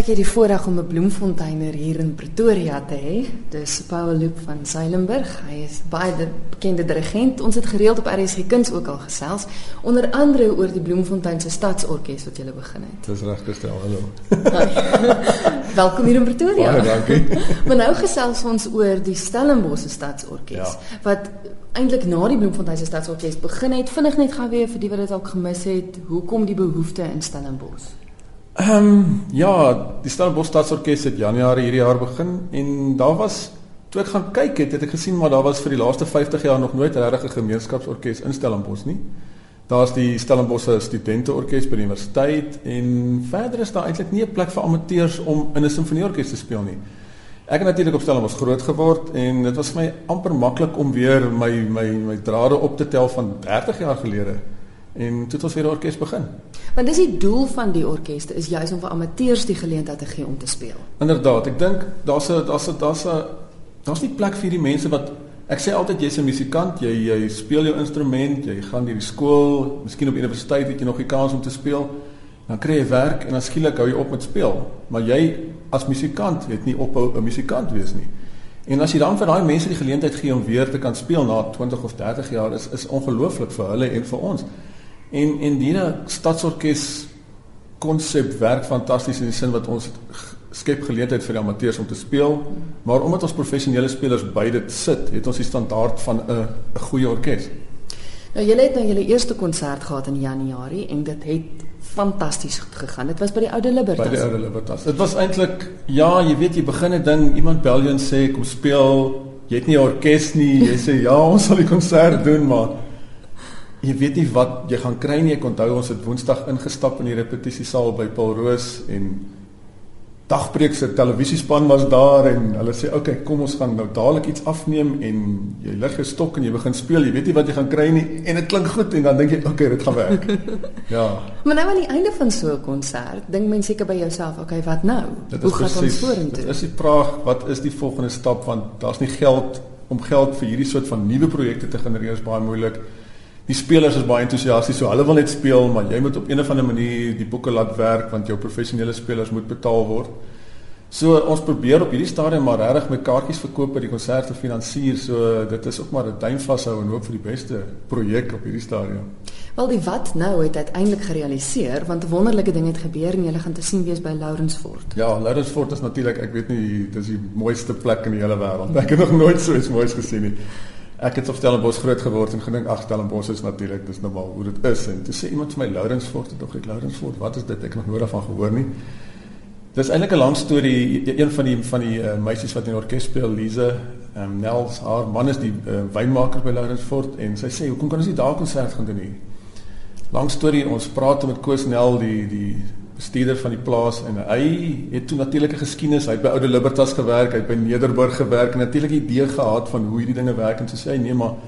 Ek het die voorreg om 'n bloemfonteiner hier in Pretoria te hê. Dis Paul Loop van Seilenberg. Hy is baie de bekende dirigent. Ons het gereeld op RSG Kuns ook al gesels, onder andere oor die Bloemfontein se Stadsorkes wat jy begin het. Dis reg gestel. Hallo. Welkom hier in Pretoria. Baie dankie. maar nou gesels ons oor die Stellenbosch Stadsorkes ja. wat eintlik na die Bloemfontein se Stadsorkes begin het. Vinnig net gou weer vir die wat dit dalk gemis het, hoekom die behoefte in Stellenbosch? Ehm um, ja, die Stellenbosch Stadsorkes het Januarie hierdie jaar begin en daar was toe ek gaan kyk het, het ek gesien maar daar was vir die laaste 50 jaar nog nooit 'n regte gemeenskapsorkes in Stellenbosch nie. Daar's die Stellenbosch Studenteorkes by die universiteit en verder is daar eintlik nie 'n plek vir amateurs om in 'n simfonieorkes te speel nie. Ek het natuurlik op Stellenbosch groot geword en dit was vir my amper maklik om weer my my my drade op te tel van 30 jaar gelede en toe het ons weer 'n orkes begin. Want dis die doel van die orkeste is juis om vir amateurs die geleentheid te gee om te speel. Inderdaad, ek dink daar's 'n daar's 'n daar's 'n daar's nie plek vir die mense wat ek sê altyd jy's 'n musikant, jy jy speel jou instrument, jy gaan deur die skool, miskien op universiteit het jy nog die kans om te speel. Dan kry jy werk en dan skielik hou jy op met speel. Maar jy as musikant het nie ophou 'n musikant wees nie. En as jy dan vir daai mense die geleentheid gee om weer te kan speel na 20 of 30 jaar is is ongelooflik vir hulle en vir ons. En en die stadsorkes konsep werk fantasties in die sin wat ons skep geleentheid vir die amateurs om te speel, maar omdat ons professionele spelers by dit sit, het ons die standaard van 'n 'n goeie orkes. Nou julle het nou julle eerste konsert gehad in Januarie en dit het fantasties goed gegaan. Dit was by die Oude Libertas. By die Oude Libertas. Dit was eintlik ja, jy weet jy begin 'n ding, iemand bel jou en sê kom speel. Jy het nie 'n orkes nie. Jy sê ja, ons sal die konsert doen, maar jy weet nie wat jy gaan kry nie. Ek onthou ons het Woensdag ingestap in die repetisiesaal by Paul Roos en Dagbreek se televisiespan was daar en hulle sê okay, kom ons gaan nou dadelik iets afneem en jy lig jou stok en jy begin speel. Jy weet nie wat jy gaan kry nie en dit klink goed en dan dink jy okay, dit gaan werk. ja. Maar nou aan die einde van so 'n konsert, dink mens seker by jouself, okay, wat nou? Hoe gaan ons vorentoe? Dit is die vraag, wat is die volgende stap want daar's nie geld om geld vir hierdie soort van nuwe projekte te genereer is baie moeilik die spelers is baie entoesiasties so hulle wil net speel maar jy moet op een of ander manier die boeke laat werk want jou professionele spelers moet betaal word. So ons probeer op hierdie stadium maar regtig met kaartjies verkoop by die konserte finansier so dit is ook maar 'n duim vashou en hoop vir die beste projek op hierdie stadium. Wel die wat nou het uiteindelik gerealiseer want wonderlike dinge het gebeur en jy gaan te sien wees by Lawrenceford. Ja, Lawrenceford is natuurlik ek weet nie dis die mooiste plek in die hele wêreld. Ek het nog nooit so iets moois gesien nie ek het op Stellenbosch groot geword en gedink ag Stellenbosch is natuurlik dis nou maar hoe dit is. En toe sê iemand vir my Lawrenceford het tog ek Lawrenceford wat is dit? Ek het nog nooit daarvan gehoor nie. Dis eintlik 'n lang storie. Een van die van die uh, meisies wat in die orkes speel Lize um, Nels haar man is die uh, wynmaker by Lawrenceford en sy sê hoekom kan ons nie daar konsert gaan doen nie? Lang storie ons praat met Koos Nel die die bestuurder van die plaas en hy het toe natuurlike geskiedenis, hy het by Oude Libertas gewerk, hy het by Nederburg gewerk en natuurlik idee gehad van hoe hierdie dinge werk en so sê hy nee maar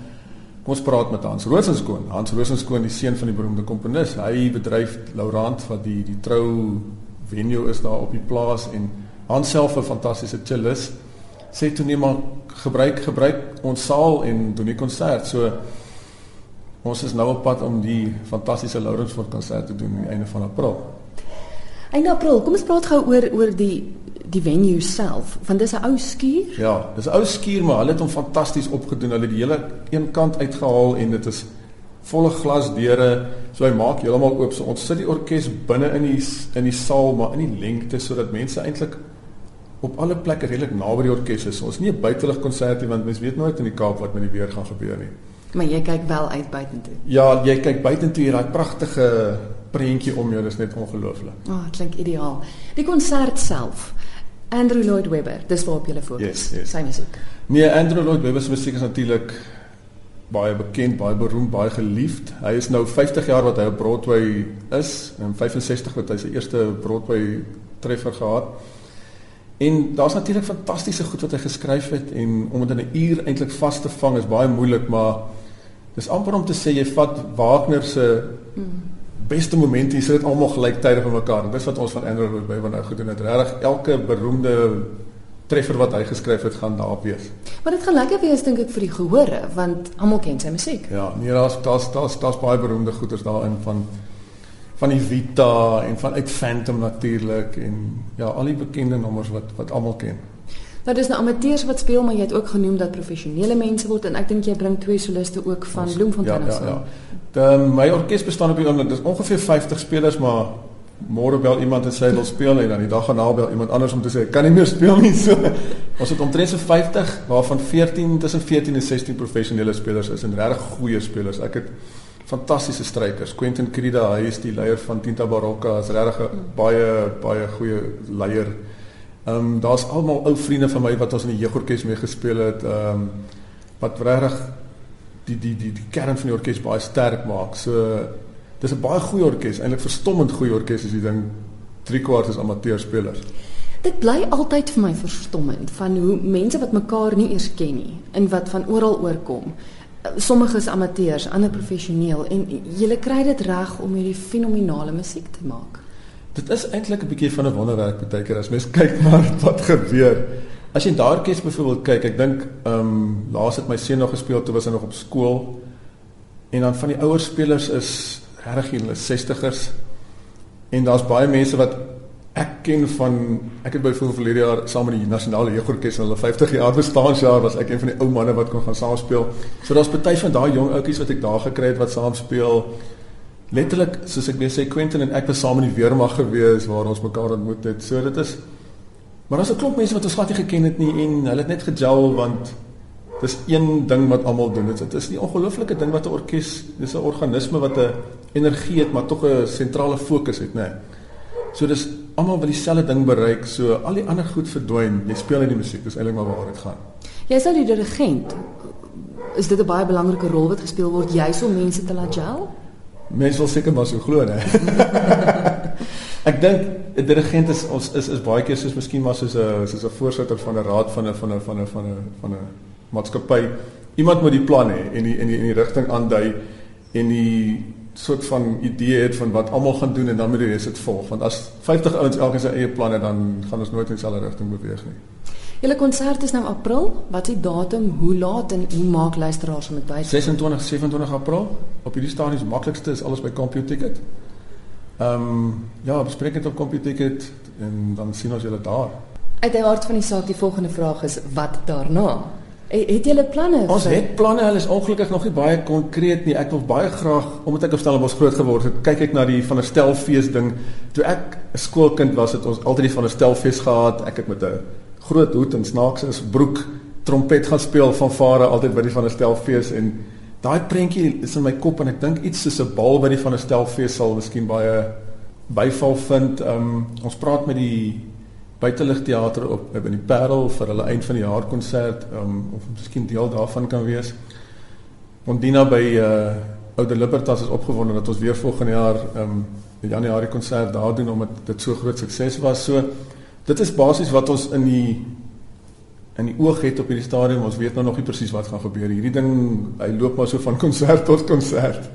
kom ons praat met Hans Rosenskoon. Hans Rosenskoon, die seun van die beroemde komponis, hy bedryf Laurent wat die die trou venue is daar op die plaas en Hans self 'n fantastiese cellist sê toe nee maar gebruik gebruik ons saal en doen die konsert. So ons is nou op pad om die fantastiese Laurensfort konsert te doen aan die einde van April. Einde April, kom ons praat gou oor oor die die venue self. Want dis 'n ou skuur? Ja, dis 'n ou skuur, maar hulle het hom fantasties opgedoen. Hulle het die hele een kant uitgehaal en dit is volle glasdeure. So hy maak heeltemal oop. So ons sit die orkes binne in die in die saal, maar in die lengte sodat mense eintlik op alle plekke redelik naby die orkes is. So ons nie 'n buitelug konsertie want mense weet nooit in die Kaap wat met die weer gaan gebeur nie. Maar jy kyk wel uit buitentoe. Ja, jy kyk buitentoe hier daai pragtige prentjie om jou, dis net ongelooflik. Ah, oh, klink ideaal. Die konsert self. Andrew Lloyd Webber, dis waarop jy fokus. Yes, yes. Sy musiek. Nee, Andrew Lloyd Webber se musiek is natuurlik baie bekend, baie beroemd, baie geliefd. Hy is nou 50 jaar wat hy op Broadway is en 65 wat hy sy eerste Broadway treffer gehad. En daar's natuurlik fantastiese goed wat hy geskryf het en om dit in 'n uur eintlik vas te vang is baie moeilik, maar dis amper om te sê jy vat Wagner se mm beste momente hier sit dit almal gelyktydig met mekaar. Dis wat ons van Andrew Lloyd Webber nou gedoen het. Regtig elke beroemde treffer wat hy geskryf het gaan daar wees. Maar dit gaan lekker wees dink ek vir die gehore want almal ken sy musiek. Ja, nee, daar's daar's daar's daar's baie beroemde goeters daarin van van die Vita en van uit Phantom natuurlik en ja, al die bekende nommers wat wat almal ken. Nou dis nou amateurs wat speel, maar jy het ook genoem dat professionele mense word en ek dink jy bring twee soliste ook van Ons, Bloemfontein af. Ja, ja, ja. Dan my orkes bestaan op die oomblik, dis ongeveer 50 spelers, maar môre bel iemand en sê hy wil speel en dan die dag daarna bel iemand anders om te sê kan nie meer speel nie. So ons het omtrent so 50 waarvan 14 tussen 14 en 16 professionele spelers is en regtig goeie spelers. Ek het fantastiese strykers. Quentin Crida, hy is die leier van Tinta Barocca, is regtig 'n baie baie goeie leier. Ehm um, daar's almal ou vriende van my wat ons in die jeugorkes mee gespeel het. Ehm um, wat regtig die die die die kern van die orkes baie sterk maak. So dis 'n baie goeie orkes, eintlik verstommend goeie orkes as jy dink 3 kwart is amateurspelers. Dit bly altyd vir my verstommend van hoe mense wat mekaar nie eers ken nie en wat van oral oorkom sommige is amateurs, ander professioneel en jy kry dit reg om hierdie fenominale musiek te maak. Dit is eintlik 'n bietjie van 'n wonderwerk baie keer as mens kyk na wat gebeur. As jy daar kies byvoorbeeld kyk, ek dink ehm um, laas het my seun nog gespeel toe was hy nog op skool. En dan van die ouer spelers is regtig hulle 60ers. En daar's baie mense wat Ek ken van ek het byvoorbeeld verlede jaar saam met die nasionale jeugorkes hulle 50 jaar bestaanjaar was ek een van die ou manne wat kon gaan saam speel. So daar's party van daai jong ouetjies wat ek daar gekry het wat saam speel. Letterlik soos ek weer sê Quentin en ek was saam in die weermag gewees waar ons mekaar ontmoet het. So dit is Maar daar's 'n klomp mense wat ons glad nie geken het nie en hulle het net gejou want dis een ding wat almal doen. Dit is 'n ongelooflike ding wat 'n orkes, dis 'n organisme wat 'n energie het maar tog 'n sentrale fokus het, né? Nee. So dis almal wil dieselfde ding bereik, so al die ander goed verdwyn. Jy speel net die musiek, dis eintlik maar waar dit gaan. Jy is nou die dirigent. Is dit 'n baie belangrike rol wat gespeel word juis om mense te laat gel? Mense wil seker maar so glo, né? Ek dink 'n dirigent is ons is is baie keer soos miskien maar soos 'n soos 'n voorsitter van 'n raad van 'n van 'n van 'n van 'n van 'n maatskappy. Iemand moet die plan hê en die in die in die rigting aandui en die soort van idee het van wat almal gaan doen en dan moet die res dit volg want as 50 ouens elkeen sy eie planne dan gaan ons nooit in dieselfde rigting beweeg nie. Julle konsert is nou April. Wat is die datum? Hoe laat en hoe maak luisteraars om dit by? 26 27 April. Op hierdie stadium is maklikste is alles by CompuTicket. Ehm um, ja, bespreek dit op CompuTicket en dan sien ons julle daar. Uit die hart van die saak, die volgende vraag is wat daarna? Het julle planne? Ons het planne, hulle is ongelukkig nog nie baie konkreet nie. Ek wil baie graag, omdat ek op Stellenbosch groot geword het, kyk ek na die van 'n stelfees ding. Toe ek 'n skoolkind was, het ons altyd die van 'n stelfees gehad. Ek het met 'n groot hoed en snaakse broek trompet gaan speel van vare altyd by die van 'n stelfees en daai prentjie is in my kop en ek dink iets soos 'n bal by die van 'n stelfees sal miskien baie byval vind. Um, ons praat met die buiteligteater op by die Parel vir hulle eind van die jaar konsert um, of miskien deel daarvan kan wees. Ondina by uh Oude Libertas is opgewonde dat ons weer volgende jaar um in Januarie konsert daar doen omdat dit so groot sukses was. So dit is basies wat ons in die in die oog het op hierdie stadium. Ons weet nou nog nie presies wat gaan gebeur. Hierdie ding hy loop maar so van konsert tot konsert.